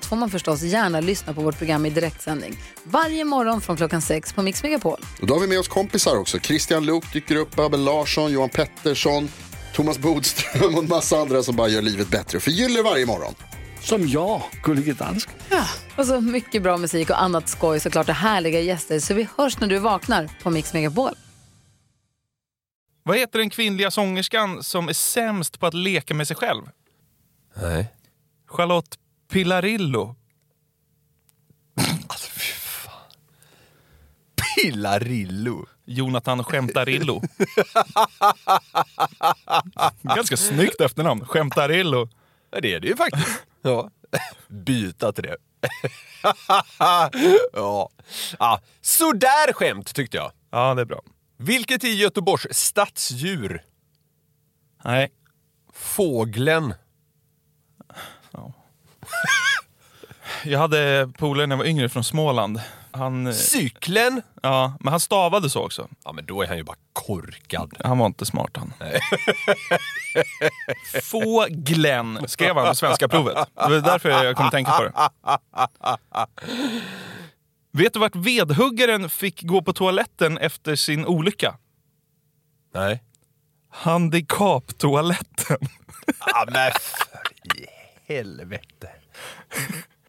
allt får man förstås gärna lyssna på vårt program i direktsändning. Varje morgon från klockan sex på Mix Megapol. Och då har vi med oss kompisar också. Christian Luuk dyker upp, Abel Larsson, Johan Pettersson, Thomas Bodström och en massa andra som bara gör livet bättre och förgyller varje morgon. Som jag, Gullige Dansken. Och så mycket bra musik och annat skoj såklart och härliga gäster. Så vi hörs när du vaknar på Mix Megapol. Vad heter den kvinnliga sångerskan som är sämst på att leka med sig själv? Nej. Charlotte Pillarillo. Alltså fy fan. Pillarillo. Jonathan Skämtarillo. Ganska snyggt efternamn. Skämtarillo. Ja, det är det ju faktiskt. Ja. Byta till det. ja. ja. Sådär skämt tyckte jag. Ja, det är bra. Vilket är Göteborgs stadsdjur? Nej. Fågeln. Jag hade polare när jag var yngre från Småland. Han, eh, Cykeln. ja, men han stavade så också. Ja, men då är han ju bara korkad. Han var inte smart han. Fåglen skrev han på svenska provet. Det var därför jag kom att tänka på det. Vet du vart vedhuggaren fick gå på toaletten efter sin olycka? Nej. Handikapptoaletten. Ja, men för i helvete.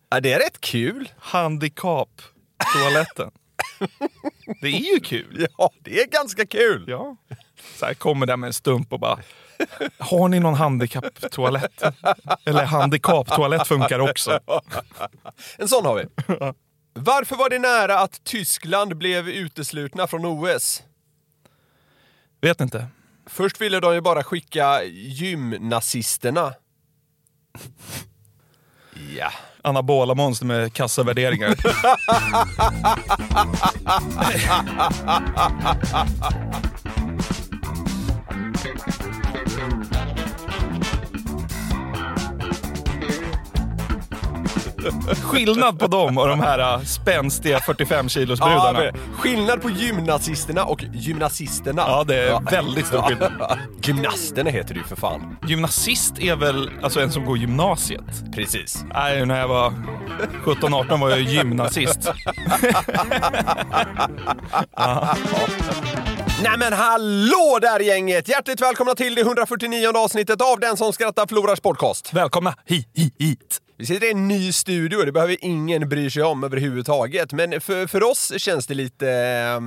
Ja, det är rätt kul. Handikapptoaletten. Det är ju kul. Ja, det är ganska kul. Ja. Så här kommer där med en stump och bara Har ni någon handikapptoalett? Eller handikapptoalett funkar också. En sån har vi. Varför var det nära att Tyskland blev uteslutna från OS? Vet inte. Först ville de ju bara skicka gymnazisterna. Ja. Anabola monster med kassavärderingar. Skillnad på dem och de här äh, spänstiga 45 kilos Ja, brudarna. men skillnad på gymnazisterna och gymnasisterna. Ja, det är väldigt stor skillnad. Gymnasterna heter det ju för fan. Gymnasist är väl alltså en som går gymnasiet? Precis. Nej, när jag var 17-18 var jag gymnasist. Nej men hallå där gänget! Hjärtligt välkomna till det 149 avsnittet av Den som skrattar förlorars podcast. Välkomna hi, hi, hit. Vi sitter i en ny studio och det behöver ingen bry sig om överhuvudtaget. Men för, för oss känns det lite... eh,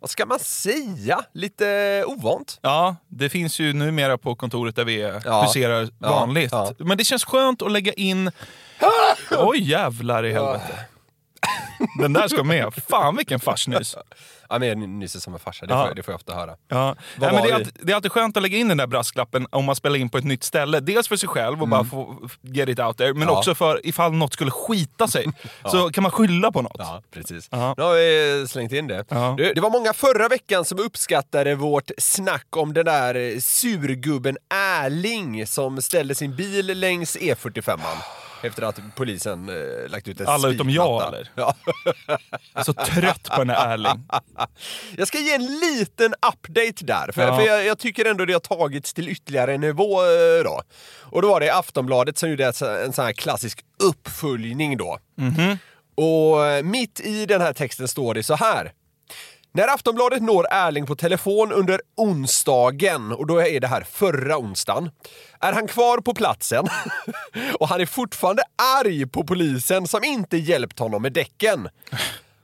Vad ska man säga? Lite ovant. Ja, det finns ju numera på kontoret där vi Ja. huserar Ja, vanligt. ja. Men det känns skönt att lägga in... Oj jävlar i helvete. Den där ska med. Fan vilken fars nyss. Ja, men jag nyser som en farsa, det, Ja. får, det får jag ofta höra. Ja. Nej, men det, är alltid, det är alltid skönt att lägga in den där brasklappen om man spelar in på ett nytt ställe. Dels för sig själv och bara få get it out there, men Mm. Ja. också för ifall något skulle skita sig. Så kan man skylla på något. Ja, precis. Ja. Nu har vi slängt in det. Ja. Det, det var många förra veckan som uppskattade vårt snack om den där eh, surgubben Erling som ställde sin bil längs E45. Efter att polisen eh, lagt ut en Alla utom jag, eller? Ja. Jag är så trött på den här Erling. Jag ska ge en liten update där, för, Ja. för jag, jag tycker ändå det har tagits till ytterligare en nivå eh, då. Och då var det Aftonbladet som gjorde en, så- en sån här klassisk uppföljning då. Och eh, mitt i den här texten står det så här. När Aftonbladet når Erling på telefon under onsdagen, och då är det här förra onsdagen, är han kvar på platsen och han är fortfarande arg på polisen som inte hjälpt honom med däcken.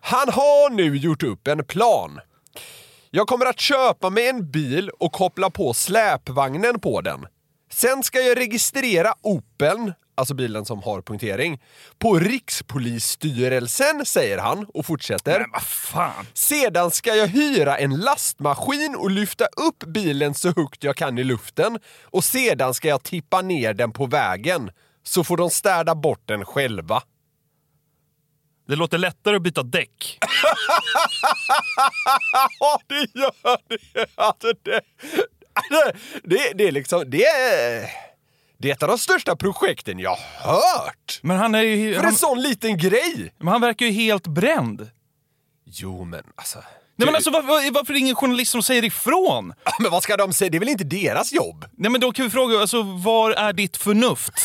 Han har nu gjort upp en plan. Jag kommer att köpa mig en bil och koppla på släpvagnen på den. Sen ska jag registrera Opeln, alltså bilen som har punktering, på Rikspolisstyrelsen, säger han och fortsätter. Men vad fan. Sedan ska jag hyra en lastmaskin och lyfta upp bilen så högt jag kan i luften och sedan ska jag tippa ner den på vägen. så får de städa bort den själva. Det låter lättare att byta däck. Ja, det gör det! Alltså det, det, det, det är liksom... Det är, det är ett av de största projekten jag hört! Men han är ju... För Han, en sån liten grej! men han verkar ju helt bränd. Jo, men alltså... Nej, men alltså, varför, varför är det ingen journalist som säger ifrån? Men vad ska de säga? Det är väl inte deras jobb? Nej, men då kan vi fråga, alltså, var är ditt förnuft?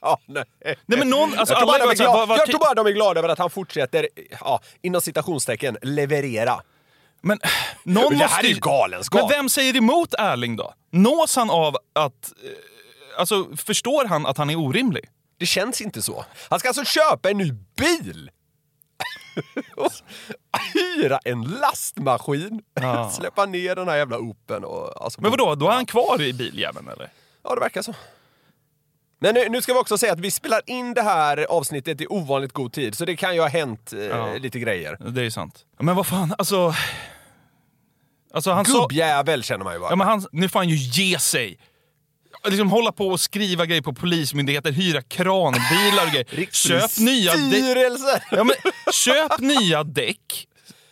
Ja, nej. Nej, men någon, alltså, jag, tror bara de är glada, jag tror bara de är glada över att han fortsätter, ja, inom citationstecken, leverera. Men någon det här måste är ju galenskap. Men vem säger emot Erling då? Nås han av att... eh, Alltså, förstår han att han är orimlig? Det känns inte så. Han ska alltså köpa en ny bil! Och Hyra en lastmaskin, Ja. släppa ner den här jävla Open och... Alltså, Men vadå, då är han kvar i biljäveln eller? Ja, det verkar så. Men nu, nu ska vi också säga att vi spelar in det här avsnittet i ovanligt god tid, så det kan ju ha hänt eh, Ja. lite grejer. Det är ju sant. Men vad fan, alltså... Alltså han. Gubbjävel känner man ju bara. Ja, men han, nu får han ju ge sig. Liksom hålla på och skriva grejer på polismyndigheter, hyra kranbilar och grejer. Köp nya, däck, ja, men, köp nya däck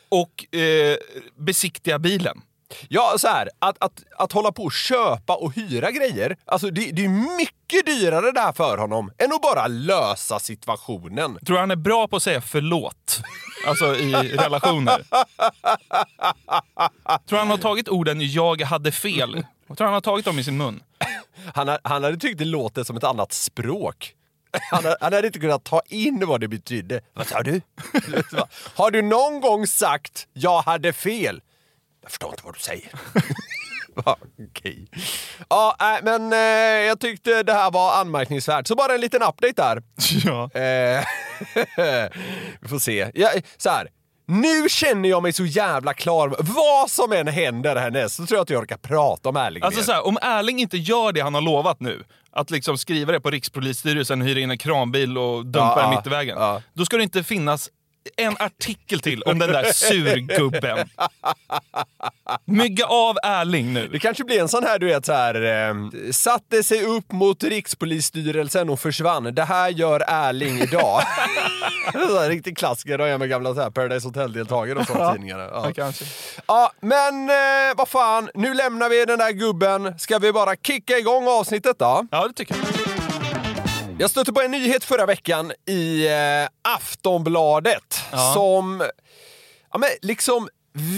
och eh, besiktiga bilen. Ja, så här, att, att, att hålla på och köpa och hyra grejer, alltså det, det är mycket dyrare där för honom än att bara lösa situationen. Tror du han är bra på att säga förlåt? Alltså i relationer. Tror du han har tagit orden “jag hade fel”? Jag tror han har tagit dem i sin mun. Han, ha- han hade tyckt det låter som ett annat språk. Han, ha- han hade inte kunnat ta in vad det betydde. Vad sa du? Har du någon gång sagt “jag hade fel”? Jag förstår inte vad du säger. Okej. Ja, nej, men eh, jag tyckte det här var anmärkningsvärt. Så bara en liten update där. Ja. Eh, vi får se. Ja, så här. Nu känner jag mig så jävla klar. Vad som än händer härnäst så tror jag att jag orkar prata om Erling Alltså mer. så här, om Erling inte gör det han har lovat nu, att liksom skriva det på Rikspolisstyrelsen, hyra in en kranbil och dumpa Ja, den mitt i vägen. ja. Då ska det inte finnas en artikel till om den där surgubben. Mygga av Erling nu. Det kanske blir en sån här, du vet, så här, eh, satte sig upp mot Rikspolisstyrelsen och försvann. Det här gör Erling idag. så här, riktig klassiker, är jag med gamla så här, Paradise Hotel-deltagare och sånt tidningar. Ja. Ja, kanske. ja, men eh, vad fan, nu lämnar vi den där gubben. Ska vi bara kicka igång avsnittet då? Ja, det tycker jag. Jag stötte på en nyhet förra veckan i eh, Aftonbladet Ja. som ja, men liksom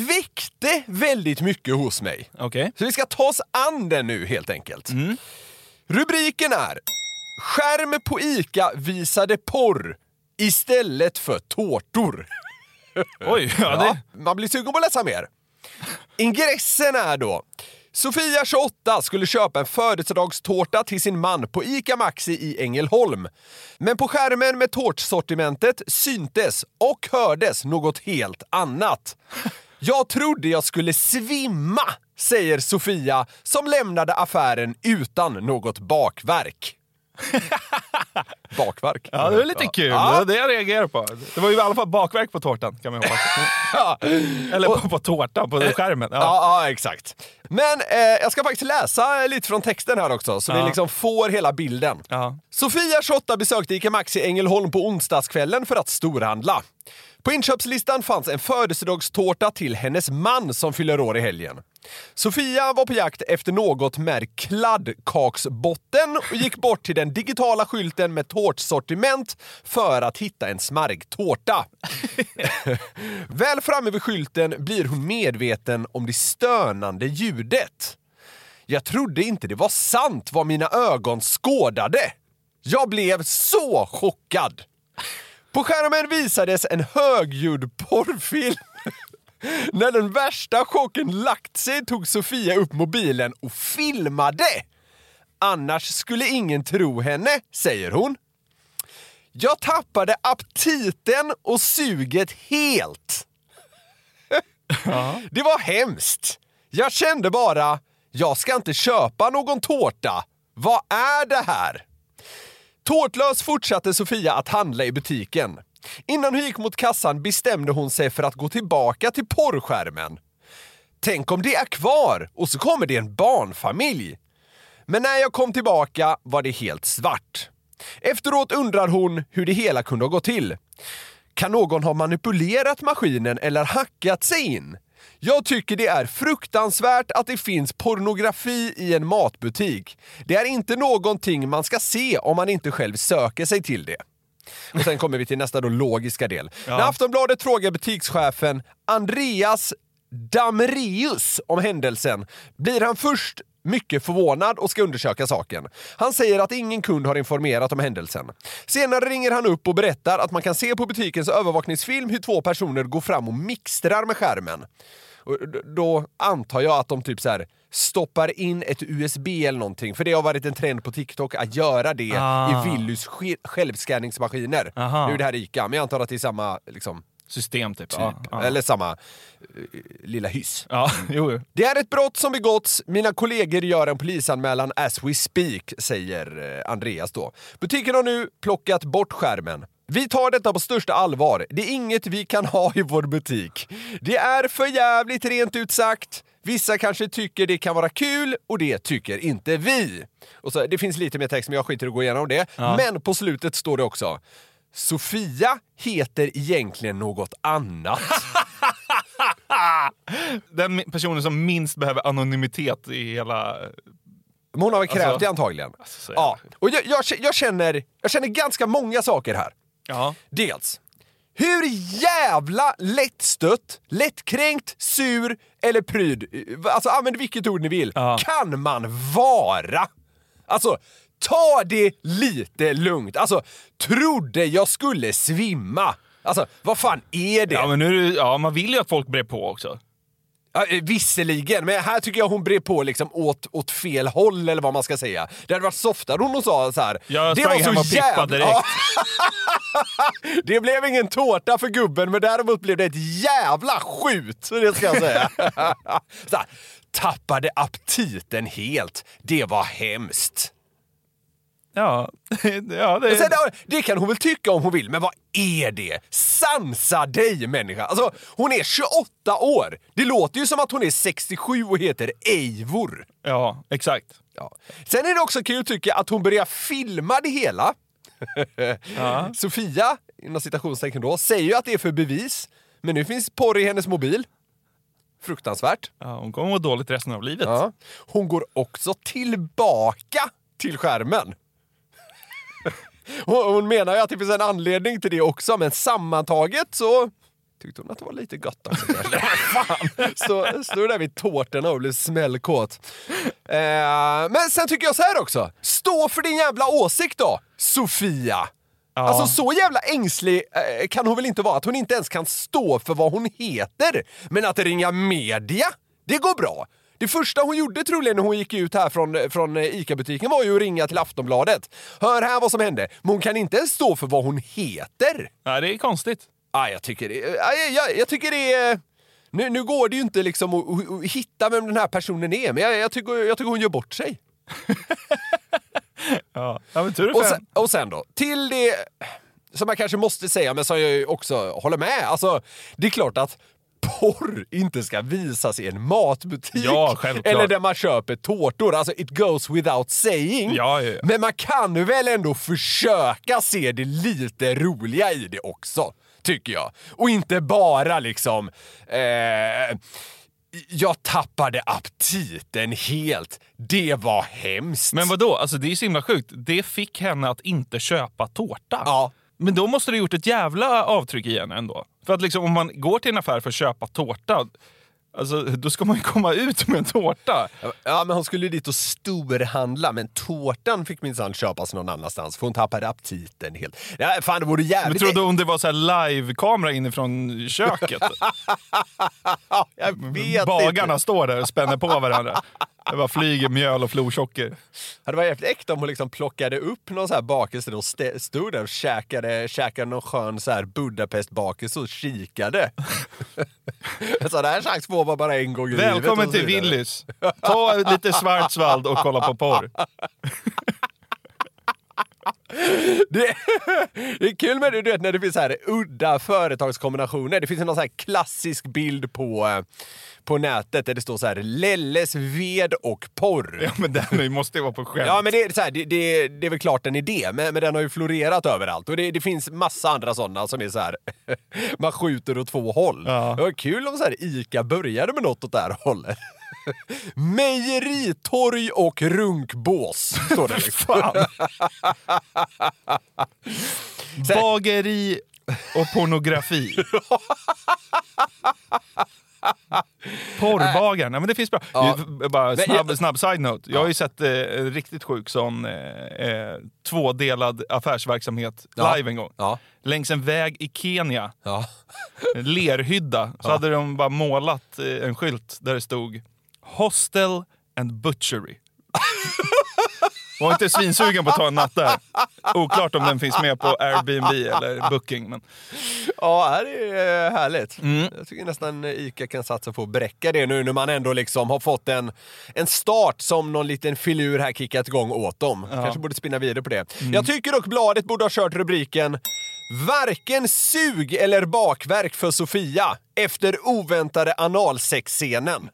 väckte väldigt mycket hos mig. Okej. Så vi ska ta oss an den nu helt enkelt. Rubriken är Skärm på ICA visade porr istället för tårtor. Oj, ja, det... Man blir sugen på att läsa mer. Ingressen är då Sofia, 28, skulle köpa en födelsedagstårta till sin man på ICA Maxi i Ängelholm. Men på skärmen med tårtsortimentet syntes och hördes något helt annat. Jag trodde jag skulle svimma, säger Sofia som lämnade affären utan något bakverk. bakverk? Ja, det var lite kul. Ja. Det var det jag reagerade på. Det var ju i alla fall bakverk på tårtan, kan man hoppas. Ja. Eller på, på tårtan, på skärmen. Ja. Ja, ja exakt. Men eh, jag ska faktiskt läsa lite från texten här också, så vi Ja. liksom får hela bilden. Ja. Sofia, 28, besökte ICA Maxi Ängelholm på onsdagskvällen för att storhandla. På inköpslistan fanns en födelsedagstårta till hennes man som fyller år i helgen. Sofia var på jakt efter något med kladdkaksbotten och gick bort till den digitala skylten med tårtsortiment för att hitta en smarrig tårta. Väl framme vid skylten blir hon medveten om det stönande ljudet. Jag trodde inte det var sant vad mina ögon skådade. Jag blev så chockad. På skärmen visades en högljudd porrfilm. När den värsta chocken lagt sig tog Sofia upp mobilen och filmade. Annars skulle ingen tro henne, säger hon. Jag tappade aptiten och suget helt. Det var hemskt. Jag kände bara, jag ska inte köpa någon tårta. Vad är det här? Tårtlös fortsatte Sofia att handla i butiken. Innan hon gick mot kassan bestämde hon sig för att gå tillbaka till porrskärmen. Tänk om det är kvar och så kommer det en barnfamilj. Men när jag kom tillbaka var det helt svart. Efteråt undrar hon hur det hela kunde ha gått till. Kan någon ha manipulerat maskinen eller hackat sig in? Jag tycker det är fruktansvärt att det finns pornografi i en matbutik. Det är inte någonting man ska se om man inte själv söker sig till det. Och sen kommer vi till nästa då logiska del. När Aftonbladet frågar butikschefen Andreas Damreus om händelsen blir han först mycket förvånad och ska undersöka saken. Han säger att ingen kund har informerat om händelsen. Senare ringer han upp och berättar att man kan se på butikens övervakningsfilm hur två personer går fram och mixtrar med skärmen. Och då antar jag att de typ så här stoppar in ett USB eller någonting, för det har varit en trend på TikTok att göra det Ah. i Willys sk- självscanningsmaskiner. Aha. Nu är det här ICA, men jag antar att det är samma liksom, System typ. typ, Ja, ja. eller samma eh, lilla hyss. ja jo. Det är ett brott som begåtts. Mina kollegor gör en polisanmälan as we speak, säger eh, Andreas då. Butiken har nu plockat bort skärmen. Vi tar detta på största allvar. Det är inget vi kan ha i vår butik. Det är för jävligt rent ut sagt. Vissa kanske tycker det kan vara kul och det tycker inte vi. Och så, det finns lite mer text men jag skiter i att gå igenom det. Men på slutet står det också Sofia heter egentligen något annat. Den personen som minst behöver anonymitet i hela... Men hon har väl krävt Alltså- det antagligen. så ja. Och jag, jag, jag, känner, jag känner ganska många saker här. Ja. Dels, hur jävla lättstött, lättkränkt, sur eller pryd, alltså använd vilket ord ni vill, Ja. kan man vara? Alltså, ta det lite lugnt. Alltså, trodde jag skulle svimma. Alltså, vad fan är det? Ja, men nu, ja, man vill ju att folk brer på också. Ja, eh, visserligen, men här tycker jag hon bred på liksom åt, åt fel håll eller vad man ska säga. Det hade varit softare om hon sa så här. Jag det sprang hem och pippade direkt." Det blev ingen tårta för gubben, men däremot blev det ett jävla skjut. Det ska jag säga. så här, tappade aptiten helt. Det var hemskt. Ja, ja det, Sen, ja, det kan hon väl tycka om hon vill, men vad är det? Sansa dig människa! Alltså, hon är 28 år. Det låter ju som att hon är 67 och heter Eivor. ja exakt. Ja. Sen är det också kul tycker jag att hon börjar filma det hela. Sofia, inom citationstecken då, säger ju att det är för bevis. Men nu finns porr i hennes mobil. Fruktansvärt. Ja, hon kommer må dåligt resten av livet. Ja. Hon går också tillbaka till skärmen. Hon, hon menar ju att det finns en anledning till det också, men sammantaget så tyckte hon att det var lite gott också kanske. Fan! Så står där vid tårtorna och blir smällkåt. Eh, men sen tycker jag så här också. Stå för din jävla åsikt då, Sofia! Alltså så jävla ängslig eh, kan hon väl inte vara att hon inte ens kan stå för vad hon heter. Men att ringa media, det går bra. Det första hon gjorde troligen när hon gick ut här från, från ICA-butiken var ju att ringa till Aftonbladet. Hör här vad som hände. Men hon kan inte ens stå för vad hon heter. Nej, det är konstigt. Ah, jag tycker det, ah, jag, jag, tycker det är... Nu, nu går det ju inte liksom att, att, hitta vem den här personen är, men jag, jag, tycker, jag tycker hon gör bort sig. Ja, men tur Och sen, och sen då, till det som jag kanske måste säga, men som jag också håller med. Alltså, det är klart att porr inte ska visas i en matbutik. Ja. Eller där man köper tårtor. Alltså, it goes without saying. Ja, ja, ja. Men man kan väl ändå försöka se det lite roliga i det också, tycker jag. Och inte bara liksom... Eh, jag tappade aptiten helt. Det var hemskt. Men vad då? Alltså det är så himla sjukt. Det fick henne att inte köpa tårta. Ja. Men då måste det ha gjort ett jävla avtryck i henne ändå. För att liksom, om man går till en affär för att köpa tårta, alltså, då ska man ju komma ut med en tårta. Ja, men hon skulle ju dit och storhandla, men tårtan fick minsann köpas någon annanstans för hon tappade aptiten helt. Ja, fan, det vore Men jävligt... trodde hon det var så här live-kamera inifrån köket? Ja, jag vet Bagarna inte. står där och spänner på varandra. Det bara flyger mjöl och florsocker. Ja, Det var jävligt äkta om hon liksom plockade upp någon så här bakelse och st- stod där och käkade, käkade någon skön så här Budapest-bakelse och kikade. så det här chans får man bara en gång i livet. Välkommen till. Willys. Ta lite Schwarzwald och kolla på porr. Det, det är kul med det, du vet, när det finns så här udda företagskombinationer. Det finns en så klassisk bild på, på nätet där det står så här Lelles ved och porr. Ja, men den måste ju vara på skämt. Ja, men det är, så här, det, det, det är väl klart en idé, men, men den har ju florerat överallt. Och det, det finns massa andra sådana som är så här, man skjuter åt två håll. Ja. Det var kul om så här, Ica började med något åt det här hållet. Mejeritorg och runkbås, står det. Liksom. Bageri och pornografi. Porrbagaren, ja, men det finns bra. Ja. Bara snabb, jag- snabb side-note. Jag har ju sett eh, en riktigt sjuk sån eh, eh, tvådelad affärsverksamhet Ja. live en gång. Ja. Längs en väg i Kenya, en lerhydda, så hade de bara målat eh, en skylt där det stod Hostel and Butchery. Var inte svinsugen på att ta en natt där. Oklart om den finns med på Airbnb eller Booking. Men Ja, det är eh, härligt. Mm. Jag tycker nästan Ica kan satsa på att bräcka det nu när man ändå liksom har fått en, en start som någon liten filur här kickat igång åt dem. Kanske borde spinna vidare på det. Mm. Jag tycker dock bladet borde ha kört rubriken Varken sug eller bakverk för Sofia efter oväntade analsexscenen.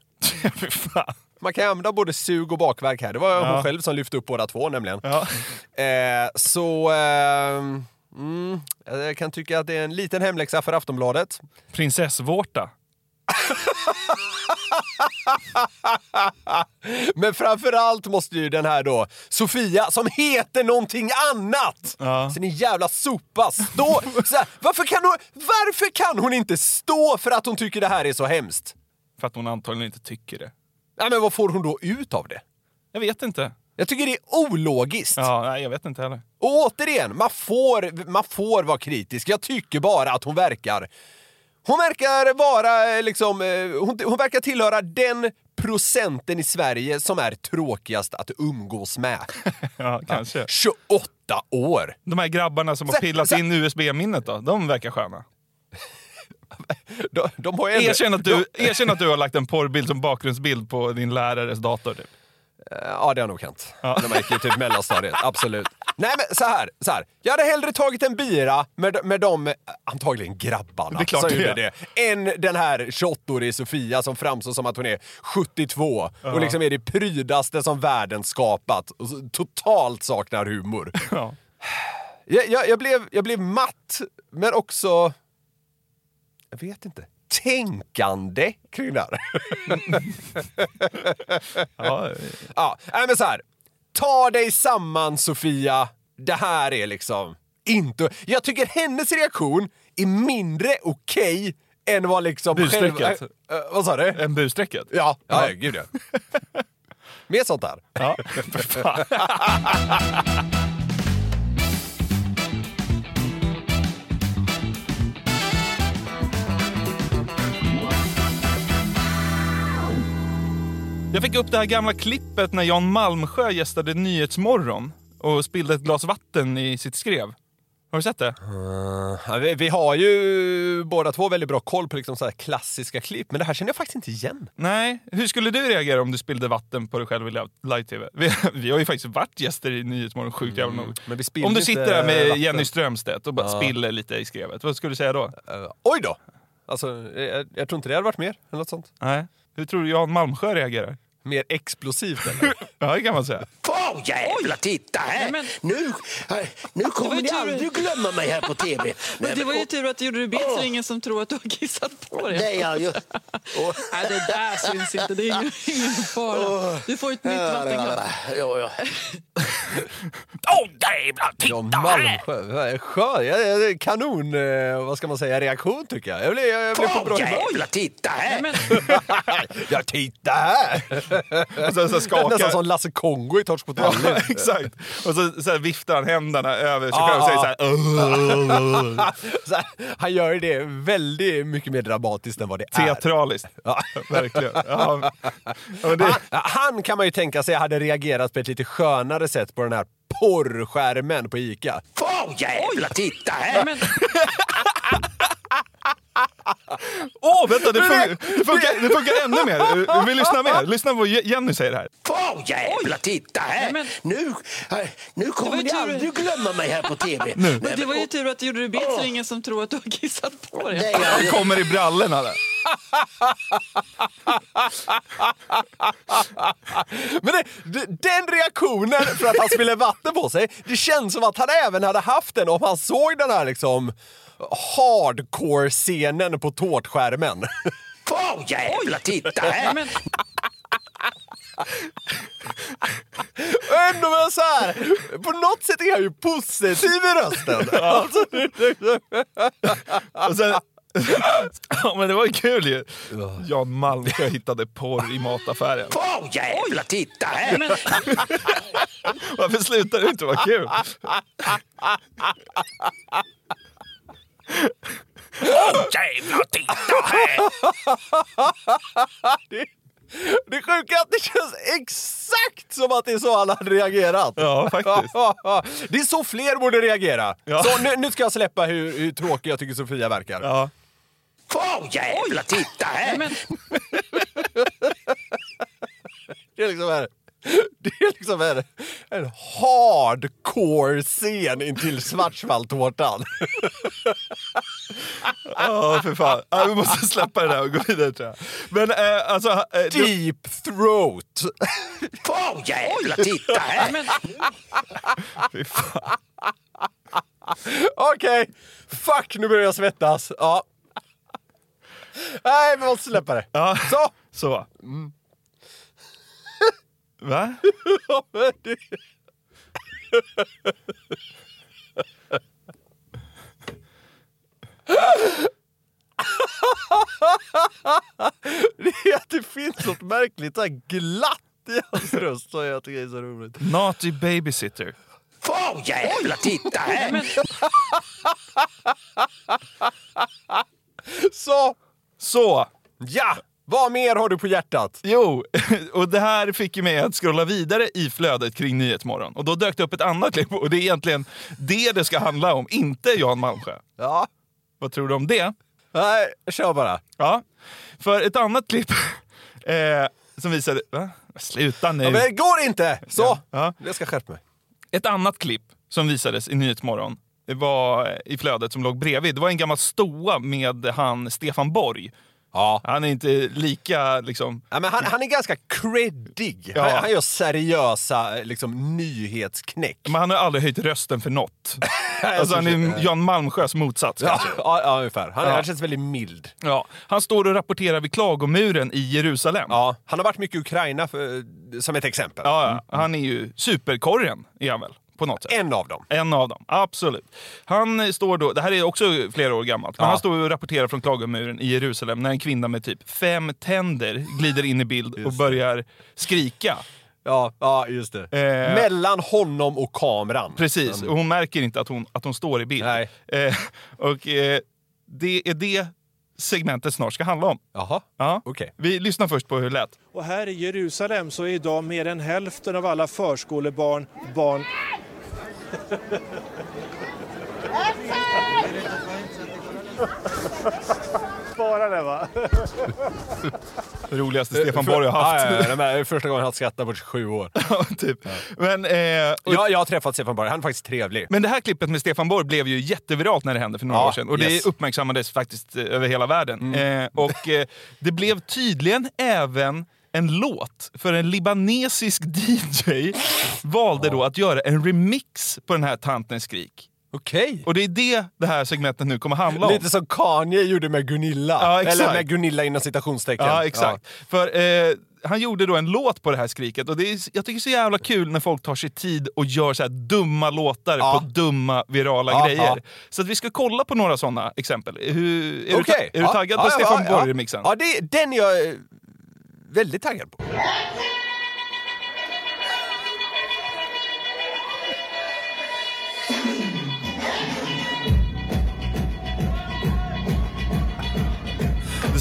fy fan. Man kan använda både sug och bakverk här. Det var hon Ja. själv som lyfte upp båda två nämligen. Ja. Eh, så... ehm, mm, jag kan tycka att det är en liten hemläxa för Aftonbladet. Prinsessvårta. Men framförallt måste ju den här då, Sofia, som heter någonting annat! Ja. Så ni jävla sopa, stå! Här, varför, kan hon, varför kan hon inte stå för att hon tycker det här är så hemskt? För att hon antagligen inte tycker det. Ja, men vad får hon då ut av det? Jag vet inte. Jag tycker det är ologiskt. Ja, nej, jag vet inte heller. Och återigen, man får, man får vara kritisk. Jag tycker bara att hon verkar... Hon verkar vara eh, liksom... eh, Hon, hon verkar tillhöra den procenten i Sverige som är tråkigast att umgås med. Ja, kanske. 28 år! De här grabbarna som har Så- pillat så- in USB-minnet då, de verkar sköna. De, de har ändå- Erkänn att, du, erkänn att du har lagt en porrbild som bakgrundsbild på din lärares dator. Typ. Ja, det har nog hänt. När man gick i typ mellanstadiet. Absolut. Nej, men så här, så här. Jag hade hellre tagit en bira med, med de, eh, antagligen grabbarna, Det är klart som gjorde det, än den här 28-årige Sofia som framstår som att hon är 72 och liksom är det prydaste som världen skapat och totalt saknar humor. Ja. Jag, jag, jag, blev, jag blev matt, men också... Jag vet inte. Tänkande kring det här. Ja, Ja, men så här. Ta dig samman Sofia. Det här är liksom inte... Jag tycker hennes reaktion är mindre okej än vad liksom... Busstrecket. Själv, äh, äh, vad sa du? en busstrecket. Ja, ja, Ja. gud ja. Mer sånt där. Ja, för fan. Jag fick upp det här gamla klippet när Jan Malmsjö gästade Nyhetsmorgon och spillde ett glas vatten i sitt skrev. Har du sett det? Ja, vi, vi har ju båda två väldigt bra koll på liksom så här klassiska klipp, men det här känner jag faktiskt inte igen. Nej. Hur skulle du reagera om du spillde vatten på dig själv i live-tv? Vi, vi har ju faktiskt varit gäster i Nyhetsmorgon, sjukt jävla nog. Vi spiller Om du sitter där med vatten. Jenny Strömstedt och bara spiller lite i skrevet, vad skulle du säga då? Uh, oj då! Alltså, jag, jag tror inte det hade varit mer, eller något sånt. Nej. Hur tror du Jan Malmsjö reagerar? Mer explosivt eller? Ja, det kan man säga. Åh jävlar, titta här! men- Nu, nu kommer ni tur- aldrig glömma mig här på tv. Men det var ju tur att du gjorde det bild så ingen som tror att du har kissat på dig. Det är jag. Och, Nej, det där syns inte. Det är ingen, ingen fara. Du får ett nytt vattenglas. ja, ja. Åh jävlar, Jan Malmsjö. Skön, ja, ja, kanon, eh, vad ska man säga, reaktion tycker jag. Jag blev, jag blev på bra jävlar, titta här! Men, Ja, titta här! Och sen så skakar... Nästan som Lasse Kongo i Torsk på Ja, exakt. Och så, så här viftar han händerna över sig själv och säger så här... Så här, Han gör det väldigt mycket mer dramatiskt än vad det är. Teatraliskt. Ja. Verkligen. Ja. Det, Han, han kan man ju tänka sig hade reagerat på ett lite skönare sätt på den här porrskärmen på Ica. Åh jävlar, titta här! Åh, vänta, det, fun- det, funkar, det funkar ännu mer. Du vill lyssna mer? Lyssna på vad Jenny säger här. Åh jävlar, titta här! men- Nu, nu kommer ni tur. aldrig glömma mig här på tv. Men det var ju tur att du gjorde det det är ingen som tror att du har kissat på dig. Nej, Han jag, kommer i brallorna där. Men det, det, den reaktionen för att han spiller vatten på sig, det känns som att han även hade haft den om han såg den här liksom hardcore-scenen på tårtskärmen. Åh jävlar, titta här! Men, Ändå men så här, på något sätt är han ju positiv i rösten. Alltså, Och sen, ja, men det var kul ju. Jan Malmsjö hittade porr i mataffären. Åh jävlar, titta här! men, Varför slutar det inte vara kul? Jävlar, titta här! det, det sjuka är att det känns exakt som att det är så han hade reagerat. Ja, faktiskt. Det är så fler borde reagera. Ja. Så nu, nu ska jag släppa hur, hur tråkig jag tycker Sofia verkar. Ja. Åh jävlar, titta här! men, Det är liksom en, det är liksom en, en hardcore-scen intill Schwarzwaldtårtan. Ja, för fan. Ja, vi måste släppa det där och gå vidare tror jag. Men eh, alltså... Eh, du, Deep throat. Åh jävlar, titta här! men, fy fan. Okej, fuck nu börjar jag svettas. Ja. Nej, vi måste släppa det. Ja. Så! Så. Va? Det är att det finns något märkligt så glatt i hans röst som jag tycker är så roligt. Naughty babysitter. Åh jävlar, titta här! Så, Så. ja! Vad mer har du på hjärtat? Jo, och det här fick ju mig att scrolla vidare i flödet kring Nyhetsmorgon. Och då dök det upp ett annat klipp och det är egentligen det det ska handla om, inte Jan Malmsjö. Ja. Vad tror du om det? Nej, kör bara. Ja, för ett annat klipp eh, som visade... Va? Sluta nu! Ja, men det går inte! Så! Ja. Jag ska skärpa mig. Ett annat klipp som visades i Nyhetsmorgon det var i flödet som låg bredvid. Det var en gammal stoa med han Stefan Borg. Ja. Han är inte lika liksom... Ja, men han, han är ganska creddig. Ja. Han, han gör seriösa liksom, nyhetsknäck. Men han har aldrig höjt rösten för något. alltså han är Jan Malmsjös motsats Ja, ja, ja, ungefär. Han, Ja. han känns väldigt mild. Ja, han står och rapporterar vid klagomuren i Jerusalem. Ja, han har varit mycket i Ukraina för, som ett exempel. Ja, ja. Han är ju superkorren, är han väl? På något sätt. En av dem. En av dem, absolut. Han står då, det här är också flera år gammalt, men Ja. han står och rapporterar från klagomuren i Jerusalem när en kvinna med typ fem tänder glider in i bild och börjar skrika. Ja, ja just det. Eh. Mellan honom och kameran. Precis, och hon märker inte att hon, att hon står i bild. Nej. Eh, och eh, det är det segmentet snart ska handla om. Jaha, Ja. okej. Vi lyssnar först på hur det lät. Och här i Jerusalem så är idag mer än hälften av alla förskolebarn barn Spara det va? Det roligaste Stefan Borg har haft. Ja, ja, ja, det är första gången han skrattar på 27 år. typ. Men, eh, och, Ja, jag har träffat Stefan Borg, han är faktiskt trevlig. men det här klippet med Stefan Borg blev ju jätteviralt när det hände för några Ja, år sedan. Och det yes. Mm. uppmärksammades faktiskt eh, över hela världen. Eh, och eh, det blev tydligen även en låt, för en libanesisk DJ valde då att göra en remix på den här Tantens skrik. Okej. Och det är det det här segmentet nu kommer handla om. Lite som Kanye gjorde med Gunilla. Ja. Eller med Gunilla inom citationstecken. Ja, exakt. För eh, han gjorde då en låt på det här skriket och det är, jag tycker det är så jävla kul när folk tar sig tid och gör så här dumma låtar Ja. på dumma virala Ja, grejer. ja. Så att vi ska kolla på några sådana exempel. Hur, är, Ja. du, är du Ja, taggad ja, på ja, Stefan ja, Borg-remixen? Ja, det, den är jag eh, väldigt taggad på.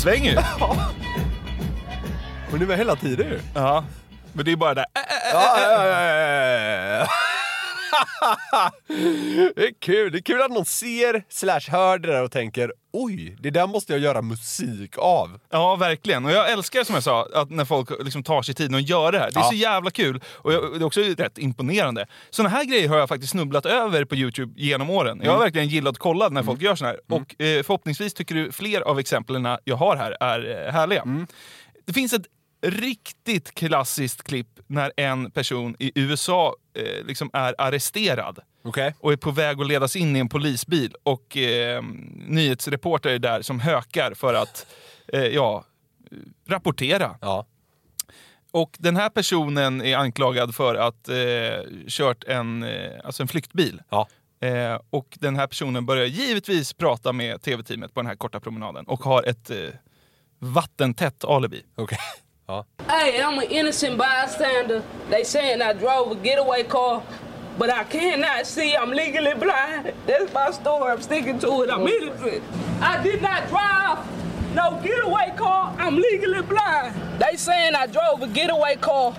Det svänger ju. Och det var hela tiden ju. ja. Men det är bara det. Äh, äh, äh. Ja, ja, ja, ja, ja. Det är kul. Det är kul att någon ser slash hör det där och tänker oj, det där måste jag göra musik av. Ja, verkligen. Och jag älskar som jag sa, att när folk liksom tar sig tiden att göra det här. Det är Ja. så jävla kul. Och jag, det är också rätt imponerande. Såna här grejer har jag faktiskt snubblat över på Youtube genom åren. Jag har Mm. verkligen gillat att kolla när folk gör såna här. Och eh, förhoppningsvis tycker du fler av exemplen jag har här är eh, härliga. Mm. Det finns ett riktigt klassiskt klipp när en person i USA eh, liksom är arresterad Okej. och är på väg att ledas in i en polisbil och eh, nyhetsreportrar är där som hökar för att eh, ja, rapportera. Ja. Och den här personen är anklagad för att eh, kört en, eh, alltså en flyktbil. Ja. Eh, och den här personen börjar givetvis prata med tv-teamet på den här korta promenaden och har ett eh, vattentätt alibi. Okej. Ja. Hey, I'm an innocent bystander. They saying I drove a getaway car, but I cannot see. I'm legally blind. That's my story. I'm sticking to it. I'm innocent. I did not drive no getaway car. I'm legally blind. They saying I drove a getaway car,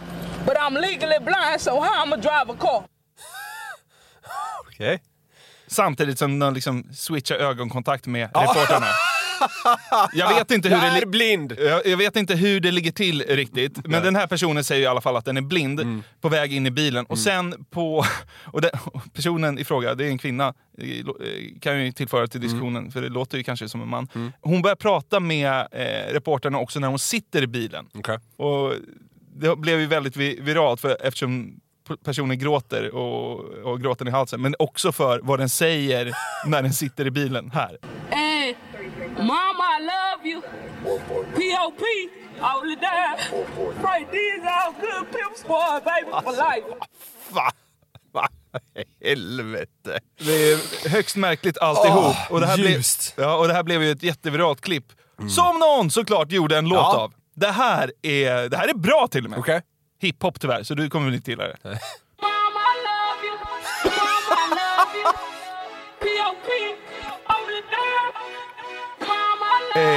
but I'm legally blind. So how I'ma drive a car? Okej. Samtidigt som de liksom switchar ögonkontakt med reportrarna. Jag vet inte hur Jag det är li- blind. Jag, jag vet inte hur det ligger till riktigt, men den här personen säger i alla fall att den är blind Mm. på väg in i bilen. Och sen på... Och den, personen i fråga, det är en kvinna, eh, kan jag ju tillföra till diskussionen, Mm. för det låter ju kanske som en man. Hon börjar prata med eh, reportrarna också när hon sitter i bilen. Okej. Och det blev ju väldigt vi- viralt för, eftersom personen gråter och, och gråten i halsen. Men också för vad den säger när den sitter i bilen här. Mama, I love you. P.O.P. All the time. Right, these all good pimp squad, baby, for life. Va? Va? Helvete. Det är högst märkligt alltihop. Åh, och, det här blev, ljust. ja, och det här blev ju ett jätteviralt klipp. Som någon såklart gjorde en låt Ja. av. Det här, är, det här är bra till och med. Okej. Hiphop tyvärr, så du kommer väl inte gilla det.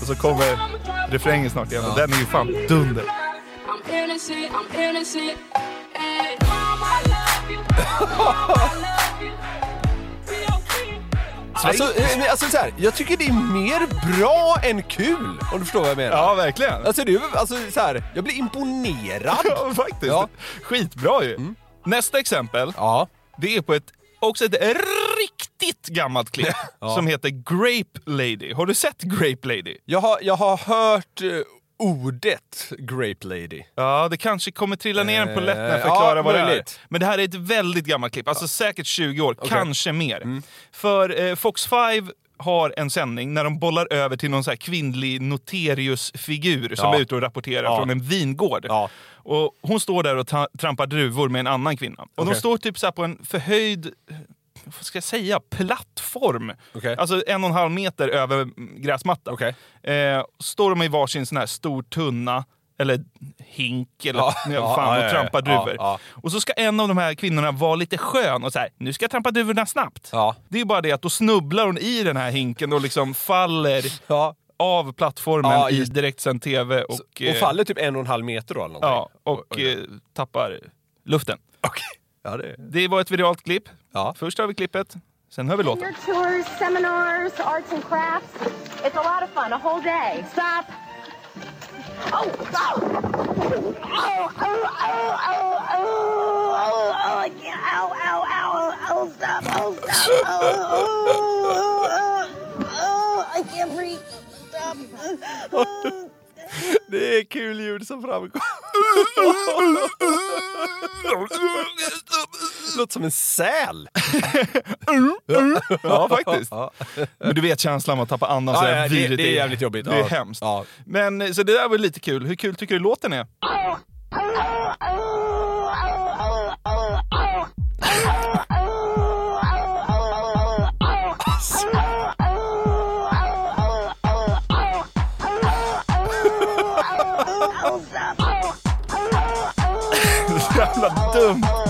Och så kommer refrängen snart igen och den är ju fan dunder. Alltså, eh, alltså så här, jag tycker det är mer bra än kul, om du förstår vad jag menar. Ja, verkligen. Alltså, det är, alltså så här, jag blir imponerad. Ja, faktiskt. Ja. Skitbra ju. Nästa exempel, Ja. det är på ett, också ett riktigt gammalt klipp som heter Grape Lady. Har du sett Grape Lady? Jag har, jag har hört eh, ordet Grape Lady. Ja, det kanske kommer trilla ner en polett när jag Eh, förklarar ja, vad det är. möjligt. Men det här är ett väldigt gammalt klipp, alltså säkert 20 år, kanske mer. Mm. För eh, Fox 5 har en sändning när de bollar över till någon så här kvinnlig noteriusfigur som Ja. är ute och rapporterar Ja. från en vingård. Ja. Och hon står där och trampar druvor med en annan kvinna. Och de Okej. står typ så här på en förhöjd vad ska jag säga, plattform. Okej. Alltså en och en halv meter över gräsmattan. Okej. Eh, står de i varsin sån här stor tunna, eller hink, eller Ja, ja, fan, ja, och trampar ja, druvor. ja. Och så ska en av de här kvinnorna vara lite skön och så här, nu ska jag trampa druvorna snabbt. Det är bara det att då snubblar hon i den här hinken och liksom faller av plattformen Ja, i direktsänd tv. Och, Och eh, faller typ en och en halv meter då eller någonting. Ja, och oj. eh, tappar luften. Okej. Ja, det... Det var ett viralt klipp. Ja. Först har vi klippet, sen hör vi låten. Your tours, seminars, arts and crafts. It's a lot of fun, a whole day. Stop. Oh, oh. Oh, oh, oh, oh, oh, oh, oh, ow, oh, stop, oh, stop. Oh, oh, oh, oh, oh, I can't breathe. Stop. Oh. Det är kul ljud som framgår. låter som en säl. Mm, mm. Ja, faktiskt. Men du vet känslan av att tappa andan så ja, ja, det, det är jävligt jobbigt. Det är hemskt. Ja. Men, så det där var lite kul. Hur kul tycker du låten är? jävla dumt!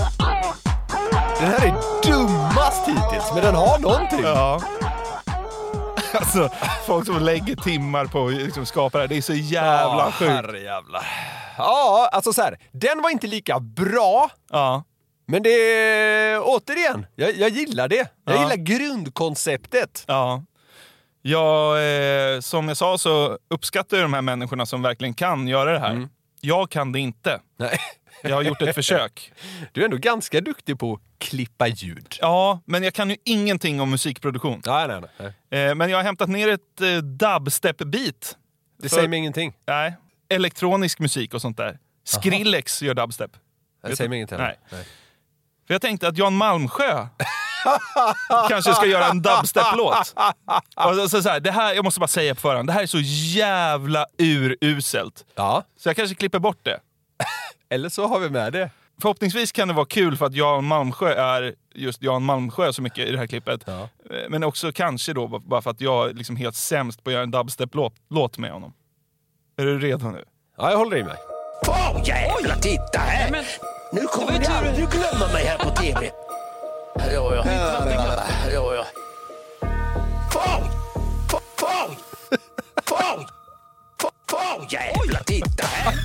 Men den har någonting. Ja. Alltså, folk som lägger timmar på att liksom skapa det här, det är så jävla Ja, sjukt. herrejävlar. Ja, alltså så här, den var inte lika bra. Ja. Men det är, återigen, jag, jag gillar det. Jag Ja. gillar grundkonceptet. Ja. Ja, eh, som jag sa så uppskattar jag de här människorna som verkligen kan göra det här. Jag kan det inte. Nej. Jag har gjort ett försök. Du är ändå ganska duktig på att klippa ljud. Ja, men jag kan ju ingenting om musikproduktion. Nej, nej, nej. Eh, men jag har hämtat ner ett eh, dubstep-beat. Det För- säger mig ingenting. Nej. Elektronisk musik och sånt där. Skrillex gör dubstep. Det Vet säger du? mig ingenting. Nej. För jag tänkte att Jan Malmsjö kanske ska göra en dubstep-låt. Så, så här, det här, jag måste bara säga på förhand, det här är så jävla uruselt. Ja. Så jag kanske klipper bort det. Eller så har vi med det. Förhoppningsvis kan det vara kul för att Jan Malmsjö är just Jan Malmsjö så mycket i det här klippet. Eh, Men också kanske då bara för att jag är liksom helt sämst på att göra en dubstep-låt låt med honom. Är du redo nu? Ja, jag håller i mig. Åh jävlar, titta här! Men, Nu det kommer ni tur- aldrig glömma mig här på TV. Ja, ja. Ja, ja. Fång! Fång! Fång! Fång! Fång! Jävlar, titta här!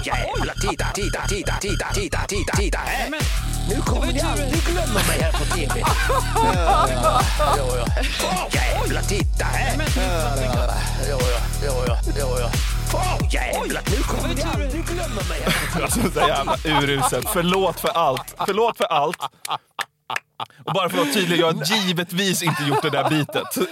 Fång! Jävlar, titta, titta, titta, titta, titta, titta, titta här! men, Nu kommer ni aldrig glömma mig här på TV. Ja, ja. Fång! Jävlar, titta här! Ja, ja, ja, ja, ja, ja. Fång! Jävlar, nu kommer ni aldrig glömma mig här på Alltså så jävla uruselt. Förlåt för allt. Förlåt för allt. Och bara för att vara tydlig, jag har givetvis inte gjort det där bitet.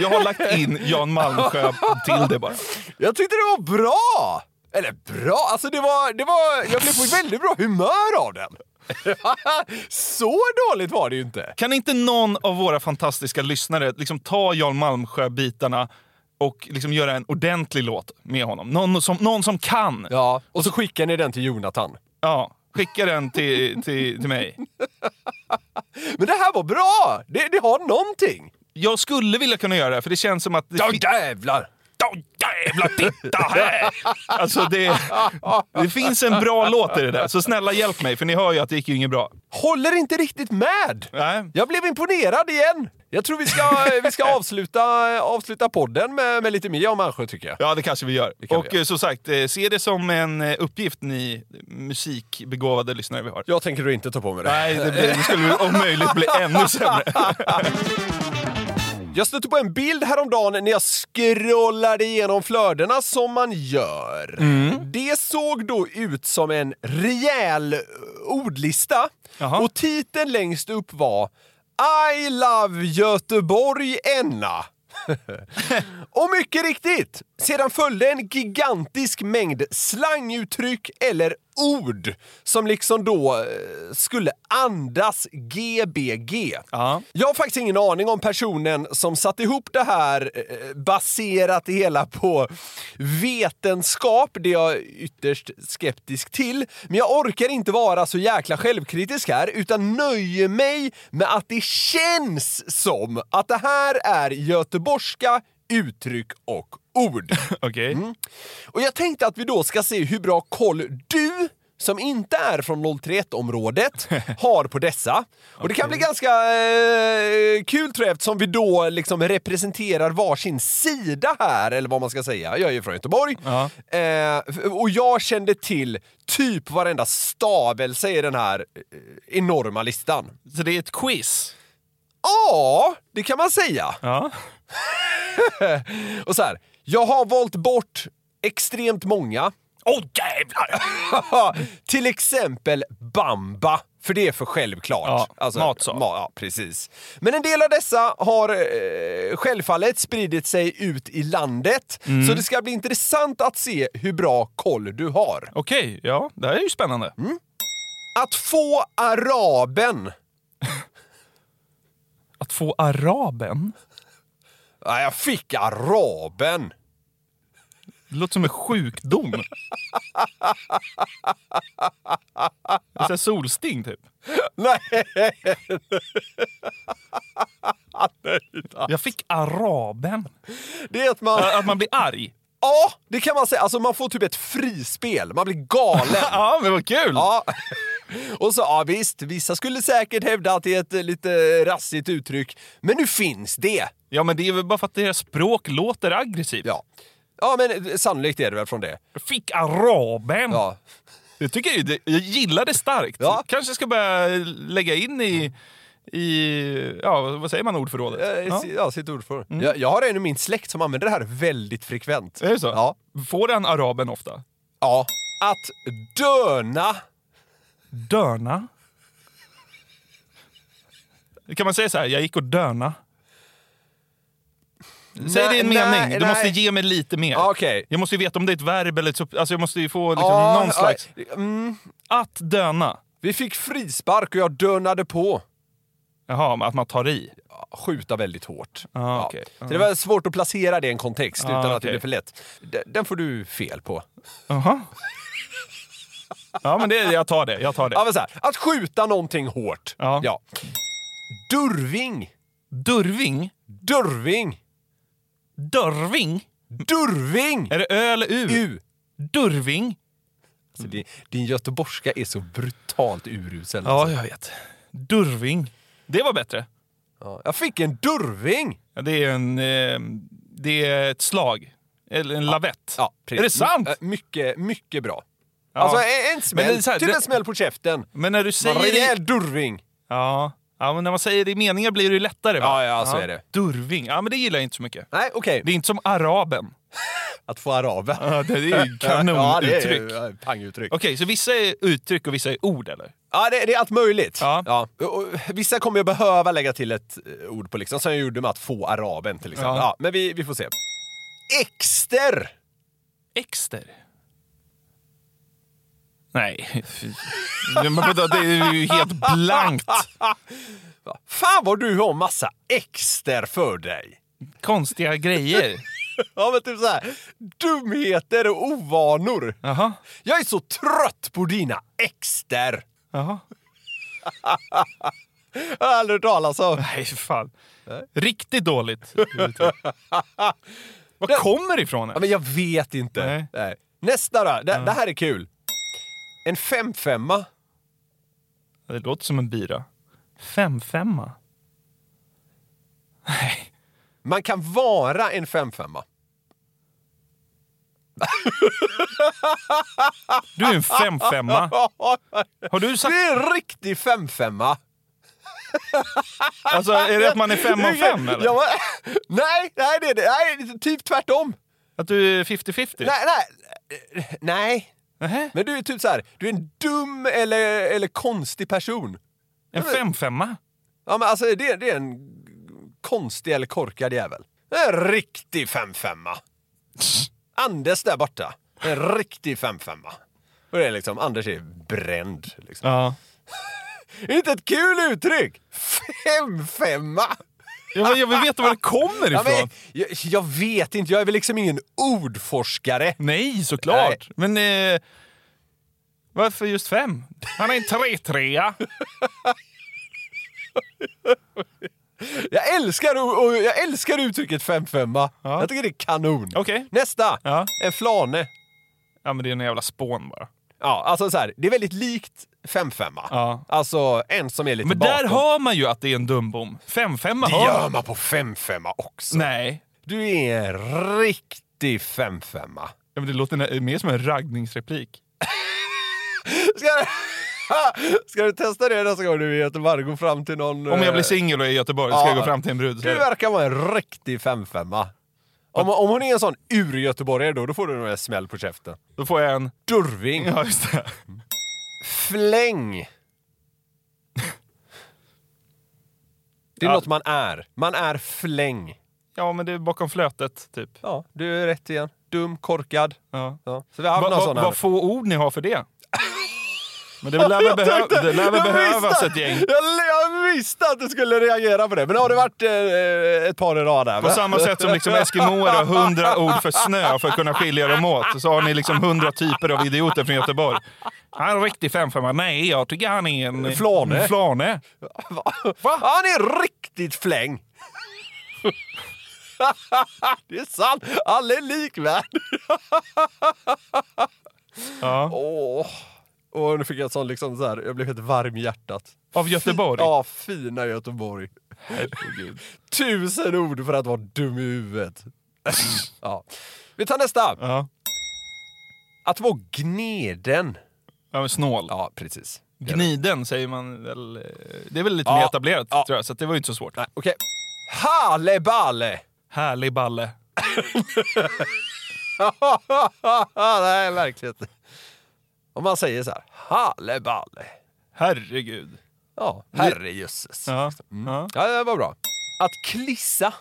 Jag har lagt in Jan Malmsjö till det bara. Jag tyckte det var bra! Eller bra, alltså det var, det var, jag blev på väldigt bra humör av den. Så dåligt var det ju inte. Kan inte någon av våra fantastiska lyssnare liksom ta Jan Malmsjö-bitarna och liksom göra en ordentlig låt med honom? Någon som, någon som kan. Ja, och så skickar ni den till Jonathan. Ja, skicka den till, till, till mig. Men det här var bra! Det, det har någonting. Jag skulle vilja kunna göra det, för det känns som att... Det Ja jävlar! Åh, jävlar, titta här! Alltså det, det finns en bra låt i det där, så snälla hjälp mig, för ni hör ju att det gick ju inget bra. Håller inte riktigt med! Nej. Jag blev imponerad igen! Jag tror vi ska, vi ska avsluta, avsluta podden med, med lite mer om Malmsjö tycker jag. Ja, det kanske vi gör. kan och vi eh, som sagt, eh, se det som en eh, uppgift ni musikbegåvade lyssnare vi har. Jag tänker då inte ta på mig det. Nej, det, blir, det skulle om möjligt bli ännu sämre. Jag stötte på en bild häromdagen när jag scrollade igenom flödena som man gör. Det såg då ut som en rejäl eh, ordlista Jaha. och titeln längst upp var I love Göteborg Enna. och mycket riktigt, sedan följde en gigantisk mängd slanguttryck eller ord som liksom då eh, skulle andas GBG. Ja. Jag har faktiskt ingen aning om personen som satt ihop det här eh, baserat det hela på vetenskap. Det är jag ytterst skeptisk till. Men jag orkar inte vara så jäkla självkritisk här utan nöjer mig med att det känns som att det här är göteborgska uttryck och ord. Okej. Och jag tänkte att vi då ska se hur bra koll du som inte är från 031-området har på dessa. Och det kan bli ganska eh, kul tror jag eftersom vi då liksom representerar varsin sida här, eller vad man ska säga. Jag är ju från Göteborg. Eh, och jag kände till typ varenda stavelse i den här eh, enorma listan. Så det är ett quiz? Ja, det kan man säga. Ja. Och så här, jag har valt bort extremt många. Åh jävlar! Till exempel Bamba, för det är för självklart. Ja, matsal. ma- ja, precis. Men en del av dessa har eh, självfallet spridit sig ut i landet, Mm. så det ska bli intressant att se hur bra koll du har. Okej, ja, det här är ju spännande. Att få araben. Att få araben? Ja, jag fick araben. Det låter som en sjukdom. Det är solsting typ. Nej! Jag fick araben. Det är att man... Att man blir arg. Ja, det kan man säga. Alltså man får typ ett frispel. Man blir galen. ja, men vad kul! Ja. Och så, ja visst, vissa skulle säkert hävda att det är ett eh, lite rassigt uttryck. Men nu finns det. Ja, men det är väl bara för att deras språk låter aggressivt. Ja. Ja, men eh, sannolikt är det väl från det. Fick araben! Ja. Jag, tycker, ju det- jag gillar det starkt. Ja. Kanske ska börja lägga in i, i ja, vad säger man ordförrådet? Ja. Ja. ja, sitt ord för. Jag, jag har en i min släkt som använder det här väldigt frekvent. Är det så? Ja. Får den araben ofta? Ja. Att döna. Dörna? Kan man säga så här, jag gick och dörna? Säg Nej, din nej, mening, du nej. måste ge mig lite mer. Ja, Okej. Jag måste ju veta om det är ett verb eller ett... Alltså jag måste ju få liksom Ja, någon slags... ja, mm. Att döna. Vi fick frispark och jag dönade på. Jaha, att man tar i. Skjuta väldigt hårt. Ja, okej. Så det var svårt att placera det i en kontext Ja, utan att det blir för lätt. Den, får du fel på. Jaha. Ja, men det, jag tar det. Jag tar det. Ja, men så här, att skjuta någonting hårt. Ja. Durving. Durving? Durving. Dörving? Durving! Är det ö eller u? U. Durving? Alltså, din, din göteborgska är så brutalt urusel. Ja, alltså. jag vet. Durving. Det var bättre. Ja, Jag fick en durving! Ja, det är en... Eh, det är ett slag. Eller en lavett. Ja. Är det sant? Äh, Mycket, mycket bra. Ja. Alltså en, en Men smäll, det är så här, typ det- en smäll på käften. Men när du En säger rejäl det... durving. Ja. ja, men när man säger det i meningar blir det ju lättare. Va? Ja, ja, så är det. Durving. Ja, men det gillar jag inte så mycket. Nej, okej. Det är inte som araben. Att få araber. Ja, det är ju Ja, kanonuttryck. ju, ja, panguttryck. Okej, så vissa är uttryck och vissa är ord, eller? Ja, det, det är allt möjligt. Ja. Och, vissa kommer jag behöva lägga till ett eh, ord på, liksom, som jag gjorde med att få araben till exempel. Ja. Ja. men vi, vi får se. Exter! Exter? Nej. Det är ju helt blankt. Fan vad du har massa exter för dig! Konstiga grejer. Ja men typ så här, dumheter och ovanor. Jaha. Jag är så trött på dina exter! Jaha. Jag har aldrig hört talas om. Nej, för fan. Riktigt dåligt. Var kommer det ifrån? Ja, men jag vet inte. Nej. Nej. Nästa då, det, det här är kul. En femfemma. Det låter som en bira. Femfemma? Nej. Man kan vara en femfemma. Du är en femfemma. Har du sagt... Det är en riktig femfemma. Alltså, är det att man är fem av fem, eller? Ja, nej, nej, det är det. Nej, typ tvärtom. Att du är 50-50? Nej, nej. Nej. Nähä? Men du är typ så här, du är en dum eller, eller konstig person. En femfemma? Ja, men alltså det, det är en konstig eller korkad jävel. En riktig femfemma. Anders där borta. En riktig femfemma. Och det är liksom, Anders är bränd. Liksom. Ja. Inte ett kul uttryck? Femfemma! Jag jag vill veta var det kommer Ja, ifrån. men, jag, jag vet inte, jag är väl liksom ingen ordforskare. Nej, såklart. Men eh, varför just fem? Han är en tre-trea. Jag älskar, jag älskar uttrycket femfemma. Ja. Jag tycker det är kanon. Okej. Nästa! Ja. En flane. Ja, men det är en jävla spån bara. Ja, alltså så här, det är väldigt likt femfemma. Ja. Alltså en som är lite Men bakom. där hör man ju att det är en dumbom. Femfemma Det hör gör man. på femfemma också. Nej. Du är en riktig femfemma. Ja, men det låter nä- mer som en raggningsreplik. Ska du, ska du testa det nästa gång du är i Göteborg? Gå fram till någon... Om jag eh, blir singel och är i Göteborg ska Ja. jag gå fram till en brud och Du säga verkar vara en riktig femfemma. Om, om hon är en sån ur-göteborgare då, då får du nog en smäll på käften. Då får jag en... Durving. Ja, just det. Fläng. Det är Ja. något man är. Man är fläng. Ja, men det är bakom flötet, typ. Ja, du är rätt igen. Dum, korkad. Ja. Ja. Så vi har haft Vad några va, vad få ord ni har för det. Men det lär väl, Jag behö tänkte- det lär väl jag behövas ett gäng. Jag, jag visste att du skulle reagera på det, men har det varit eh, ett par i rad där? På va? samma sätt som liksom Eskimoer har hundra ord för snö för att kunna skilja dem åt. Så har ni liksom hundra typer av idioter från Göteborg. Han är en riktig femfemma. Nej, jag tycker han är en... Flane. Flane. Va? Han är riktigt fläng! det är sant! Alla är likvärd. Ja. Åh. Och nu fick jag sån liksom så här, jag blev helt varm i hjärtat. Av Göteborg? Ja, fina Göteborg. Herregud. Tusen ord för att vara dum i huvudet. ja. Vi tar nästa. Ja. Att vara gneden. Ja, men snål. Ja, precis. Gniden säger man väl. eh, Det är väl lite Ja, mer etablerat ja. tror jag, så det var ju inte så svårt. Nej, okej. Halleballe! Härlig balle. Nej, verkligen inte. Om man säger så här, halleballe. Herregud. Ja, herrejösses. Ja. Mm. Ja. Ja, det var bra. Att klissa.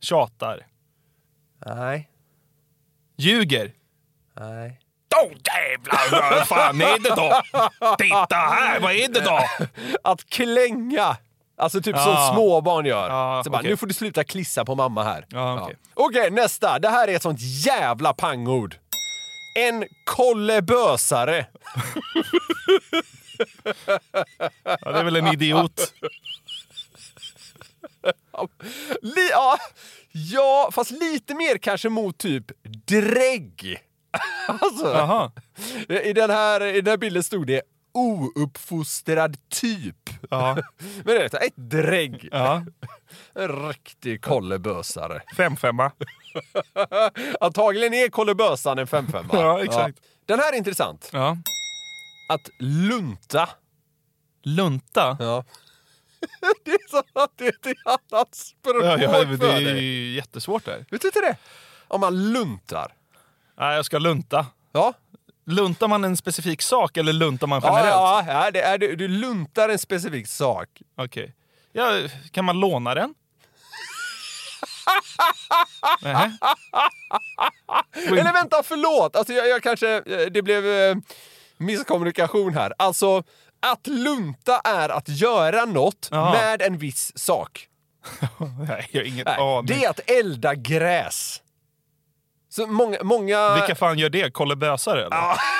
Tjatar. Nej. Ljuger. Nej. Åh jävlar, vad fan är det då? Titta här, vad är det då? Att klänga. Alltså typ Ja. som småbarn gör. Ja, så bara, okej. nu får du sluta klissa på mamma här. Ja, okej. Okej, nästa. Det här är ett sånt jävla pangord. En kollebösare. Ja, det är väl en idiot. Ja, ja, fast lite mer kanske mot typ drägg. alltså, i, den här, I den här bilden stod det ouppfostrad typ. Ja. Men det är ett- drägg. Ja. En riktig kollebösare. Fem femma. Antagligen är kollebösan en 5 Ja, exakt. Den här är intressant. Ja. Att lunta. Lunta. Ja. det är som att det är ett annat språk Ja, ja, det för är dig. ju jättesvårt där. Vet du inte det? Om man luntar. Nej, jag ska lunta. Ja. Luntar man en specifik sak eller luntar man generellt? ja, ja det är, du, du luntar en specifik sak. Okej. Ja, kan man låna den? Nähä. Eller vänta, förlåt! Alltså jag, jag kanske, eh, det blev eh, misskommunikation här. Alltså, att lunta är att göra något Jaha. med en viss sak. Nej, jag har ingen Nej, aning. det är att elda gräs. Så många... många... Vilka fan gör det? Kollebösare eller?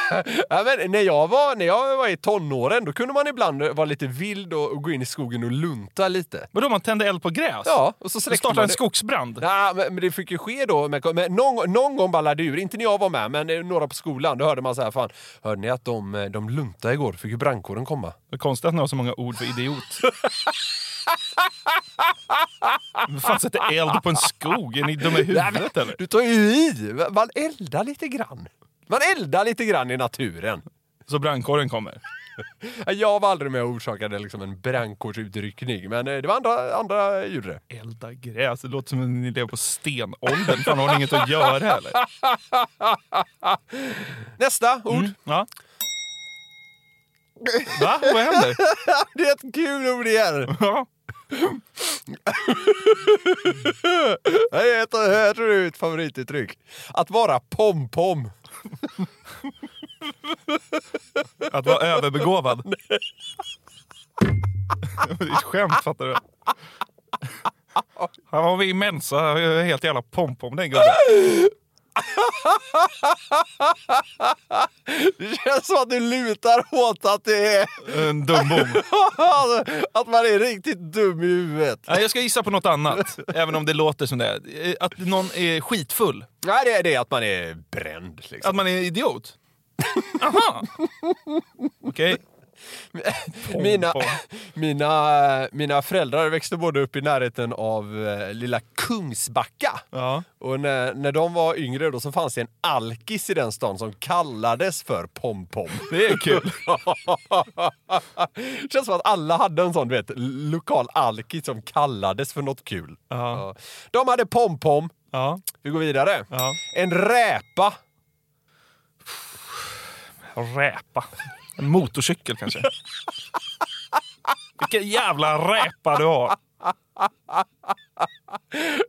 Ja, men när, jag var, när jag var i tonåren då kunde man ibland vara lite vild och, och gå in i skogen och lunta lite. Vadå, man tände eld på gräs? Ja, och så startade man en skogsbrand? Ja, men, men det fick ju ske då. Med, med, någon, någon gång ballade ur, inte när jag var med, men eh, några på skolan. Då hörde man så här, fan, hörde ni att de, eh, de luntade igår? Fick ju brandkåren komma. Det är konstigt att ni har så många ord för idiot. Vem fan sätter eld på en skog? Är ni dumma i huvudet eller? Du tar ju i! Man eldar lite grann. Man eldar lite grann i naturen. Så brandkåren kommer? Jag var aldrig med och orsakade liksom en brandkårsutryckning, men eh, det var andra, andra det. Elda gräs, det låter som att ni lever på stenåldern. Fan, har ni inget att göra eller? Nästa ord. Mm, ja. Va? Vad händer? det är ett kul ord igen. Det jag heter det är favorituttryck. Att vara pom-pom. Att vara överbegåvad. Det är ett skämt, fattar du? Han var vid Mensa, helt jävla pompom den gubben. Det känns som att du lutar åt att det är... En dumbom. att man är riktigt dum i huvudet. Nej, jag ska gissa på något annat, även om det låter som det. är. Att någon är skitfull. Nej, det är det att man är bränd. Liksom. Att man är idiot. Aha! Okej. Mina, mina, mina föräldrar växte både upp i närheten av eh, lilla Kungsbacka. Ja. Och när, när de var yngre då så fanns det en alkis i den stan som kallades för Pom-Pom. Det är kul. Det känns som att alla hade en sån du vet, lokal alkis som kallades för något kul. Ja. De hade Pom-Pom. Ja. Vi går vidare. Ja. En räpa. Räpa. En motorcykel kanske. Vilken jävla räpa du har.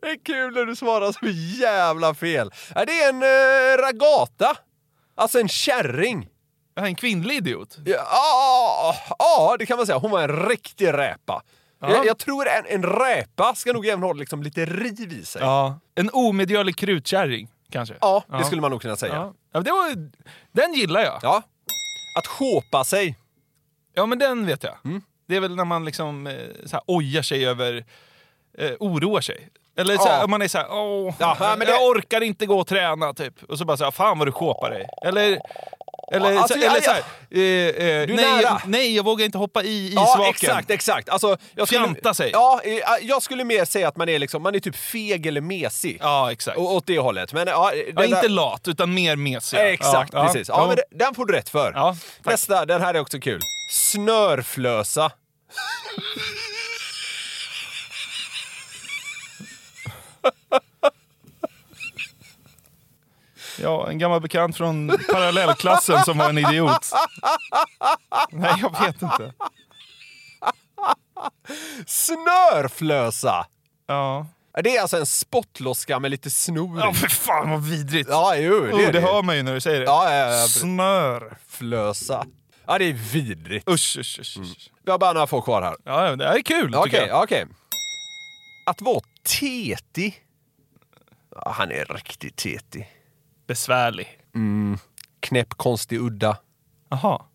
Det är kul när du svarar så jävla fel. Ja, Det är en eh, ragata. Alltså en kärring. En kvinnlig idiot. Ja, ja, ja, det kan man säga. Hon var en riktig räpa. Ja. Jag, jag tror en, en räpa ska nog även ha liksom lite riv i sig. Ja. En omedgörlig krutkärring, kanske. Ja, det skulle man nog kunna säga. Ja. Ja, det var, den gillar jag. Ja. Att shopa sig. Ja, men den vet jag. Mm. Det är väl när man liksom eh, så här, ojar sig över, eh, oroar sig. Eller så här, Ja. man är såhär, åh, Ja, men det- jag orkar inte gå och träna typ. Och så bara såhär, fan vad du kåpar dig. Eller, eller, Alltså, så, eller ja, så här, eh, eh, Du är nej, nära. nej, jag vågar inte hoppa i Ja, isvaken. exakt, exakt. Alltså, jag skulle, Fjanta sig. Ja, eh, jag skulle mer säga att man är, liksom, man är typ feg eller mesig. Ja, exakt. Och, åt det hållet. Men, ja, Ja, den inte där- lat, utan mer mesig. Exakt, Ja, precis. Ja, ja. men det- den får du rätt för. Ja. Nästa, den här är också kul. Snörflösa. Ja, en gammal bekant från parallellklassen som var en idiot. Nej, jag vet inte. Snörflösa! Ja. Det är alltså en spottloska med lite snor Ja, i. för fan vad vidrigt. Ja, jo, det, oh, är det hör man ju när du säger det. Ja, ja, ja. Snör. Flösa. Ja, det är vidrigt. Usch, usch, usch. usch. Vi har bara några få kvar här. Ja, ja, det här är kul Okej, tycker jag. okej. Att vara tetig. Ja, han är riktigt tetig. Besvärlig. Knäpp, konstig, udda. Jaha.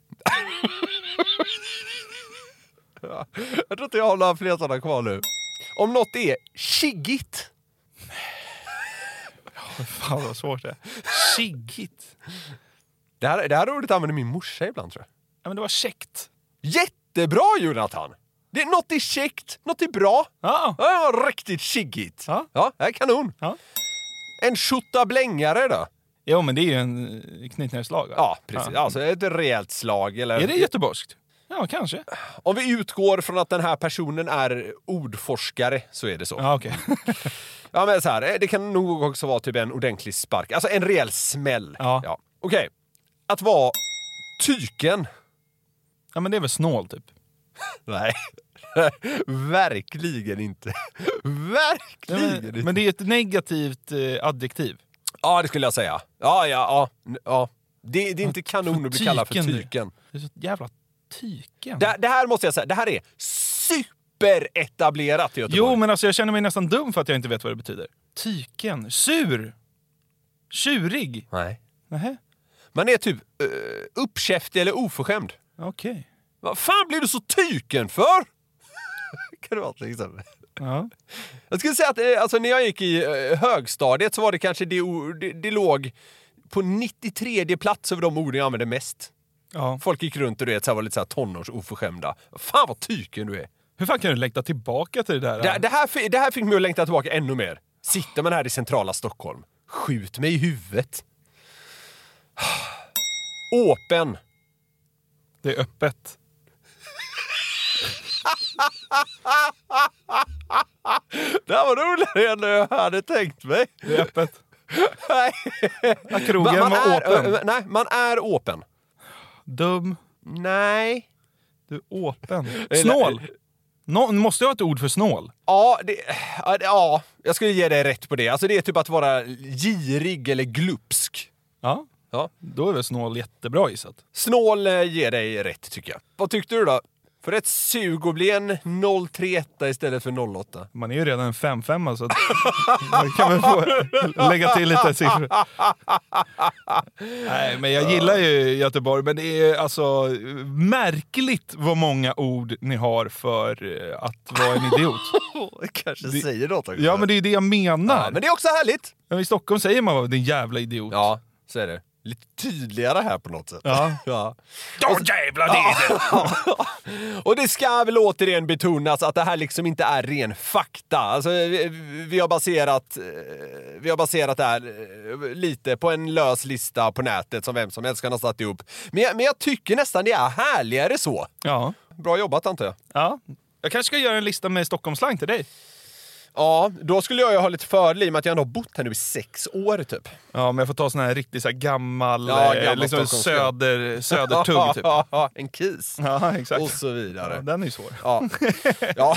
Jag tror inte jag har några fler sådana kvar nu. Om något är chiggigt. Fan vad svårt det är. Chiggigt. Det här, det här ordet använder min morsa ibland tror jag. Ja, men det var käckt. Jättebra Jonathan! Det, något är käckt, något är bra. Ja. Ja, riktigt chiggigt. Ja. ja det är kanon. Ja. En tjottablängare då? Jo, men det är ju en eh, knytnävsslag. Ja, precis. Ja. Alltså ett rejält slag. Eller... Är det göteborgskt? Ja, kanske. Om vi utgår från att den här personen är ordforskare så är det så. Ja, okej. Ja, men så här, eh, det kan nog också vara typ en ordentlig spark. Alltså en rejäl smäll. Ja. Okej. Att vara tyken. Ja, men det är väl snål typ. Nej. Verkligen inte. Ja, Verkligen men, inte. men det är ett negativt eh, adjektiv. Ja, det skulle jag säga. Ja, ja, ja. Ja. Det, det är inte kanon att bli kallad för Tyken, du. tyken. Det är så jävla tyken. Det, det här måste jag säga, det här är superetablerat i Göteborg. Jo, men alltså jag känner mig nästan dum för att jag inte vet vad det betyder. Tyken. Sur. Tjurig. Nej. Nähä. Man är typ uh, uppkäftig eller oförskämd. Okej. Vad fan blir du så tyken för? kan det vara till exempel. Ja. Jag skulle säga att eh, alltså, när jag gick i eh, högstadiet så var det kanske det, det, det låg på 93 plats över de orden jag använde mest. ja. Folk gick runt och du vet, så var lite så här tonårsoförskämda. Fan vad tyken du är. Hur fan kan du längta tillbaka till det där? Det, det, här, det här fick mig att längta tillbaka ännu mer. Sitter man här i centrala Stockholm, skjut mig i huvudet. Åpen. Det är öppet. Det här var roligare än jag hade tänkt mig. Det är öppet. Nej. Krogen man, var är, ö, nej, man är öppen. Dum. Nej. Du är öppen. Snål. Nå, måste jag ha ett ord för snål? Ja, det, ja, det- ja, jag skulle ge dig rätt på det. Alltså det är typ att vara girig eller glupsk. Ja. Ja. Då är väl snål jättebra gissat. Snål eh, ger dig rätt tycker jag. Vad tyckte du då? För ett sug att bli en 031 istället för 08. Man är ju redan en 5-5 så att man kan väl få lägga till lite siffror. Nej, men jag gillar ju Göteborg, men det är alltså märkligt vad många ord ni har för eh, att vara en idiot. Kanske Det- säger något också. Ja, men det är ju det jag menar. Ja, men det är också härligt. Men I Stockholm säger man bara din jävla idiot. Ja, så är det. Lite tydligare här på något sätt. Ja. ja. Ja, jävlar det det! Och det ska väl återigen betonas att det här liksom inte är ren fakta. Alltså, vi, vi, har baserat, eh, vi har baserat det här eh, lite på en lös lista på nätet som vem som helst kan ha satt ihop. Men jag, men jag tycker nästan det är härligare så. Ja. Bra jobbat antar jag. ja. Jag kanske ska göra en lista med Stockholmslang till dig. Ja, då skulle jag ju ha lite fördel i och med att jag ändå har bott här nu i sex år typ. Ja, men jag får ta sån här riktigt så här gammal, Ja, eh, gammal liksom söder, södertugg typ. en kis. Ja, exakt. Och så vidare. Ja, den är ju svår. Ja, ja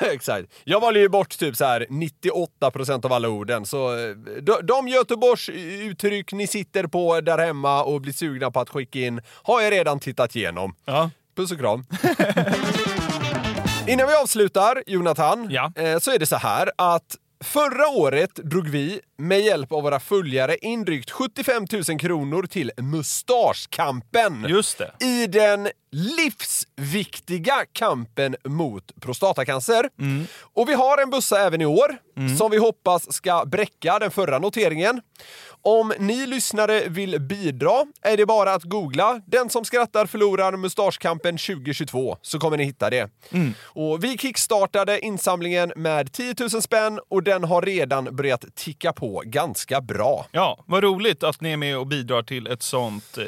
exakt. Jag valde ju bort typ så här 98% av alla orden. Så eh, de, de Göteborgs uttryck ni sitter på där hemma och blir sugna på att skicka in har jag redan tittat igenom. Ja. Puss och kram. Innan vi avslutar, Jonathan, Ja. eh, så är det så här att Förra året drog vi med hjälp av våra följare in drygt 75 000 kronor till Mustaschkampen. Just det. I den livsviktiga kampen mot prostatacancer. Och vi har en bussa även i år som vi hoppas ska bräcka den förra noteringen. Om ni lyssnare vill bidra är det bara att googla “Den som skrattar förlorar Mustaschkampen 2022” så kommer ni hitta det. Och vi kickstartade insamlingen med 10 000 spänn och den har redan börjat ticka på ganska bra. Ja, vad roligt att ni är med och bidrar till ett sånt eh,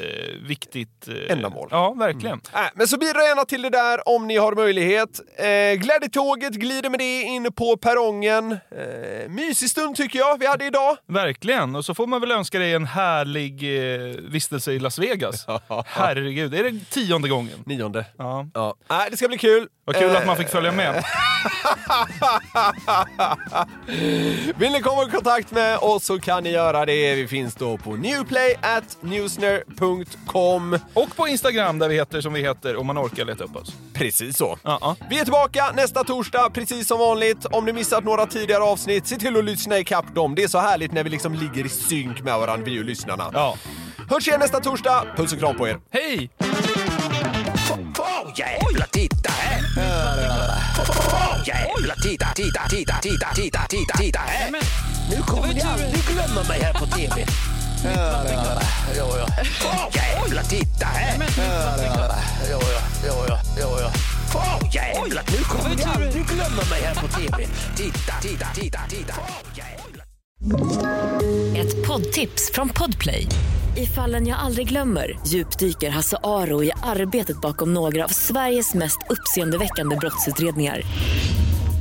viktigt... Eh, Ändamål. Ja, verkligen. Äh, men så bidra gärna till det där om ni har möjlighet. Eh, Glädjetåget glider med det in på perrongen. Eh, mysig stund tycker jag vi hade idag. Verkligen. Och så får man väl önska dig en härlig eh, vistelse i Las Vegas. Herregud, är det tionde gången? Nionde. Ja. Ja. Äh, det ska bli kul. Vad kul Eh, att man fick följa med. Vill ni komma i kontakt med oss så kan ni göra det. Vi finns då på newplay at newsner.com. Och på Instagram där vi heter som vi heter om man orkar leta upp oss. Precis så. Ja, Vi är tillbaka nästa torsdag, precis som vanligt. Om ni missat några tidigare avsnitt, se till att lyssna ikapp dem. Det är så härligt när vi liksom ligger i synk med varandra, vi och lyssnarna. Ja. Hörs igen nästa torsdag. Puss och kram på er. Hej! Jävlar, titta här! Jävlar, titta, titta, titta, titta, titta, titta, titta här! Nu kommer ni aldrig glömma mig här på TV. Jo, jo. Jävlar, titta här! Jo, jo, jo, jo, jo. Åh jävlar, nu kommer ni aldrig glömma mig här på TV. Titta, titta, titta, titta. Ett poddtips från Podplay. I fallen jag aldrig glömmer djupdyker Hasse Aro i arbetet bakom några av Sveriges mest uppseendeväckande brottsutredningar.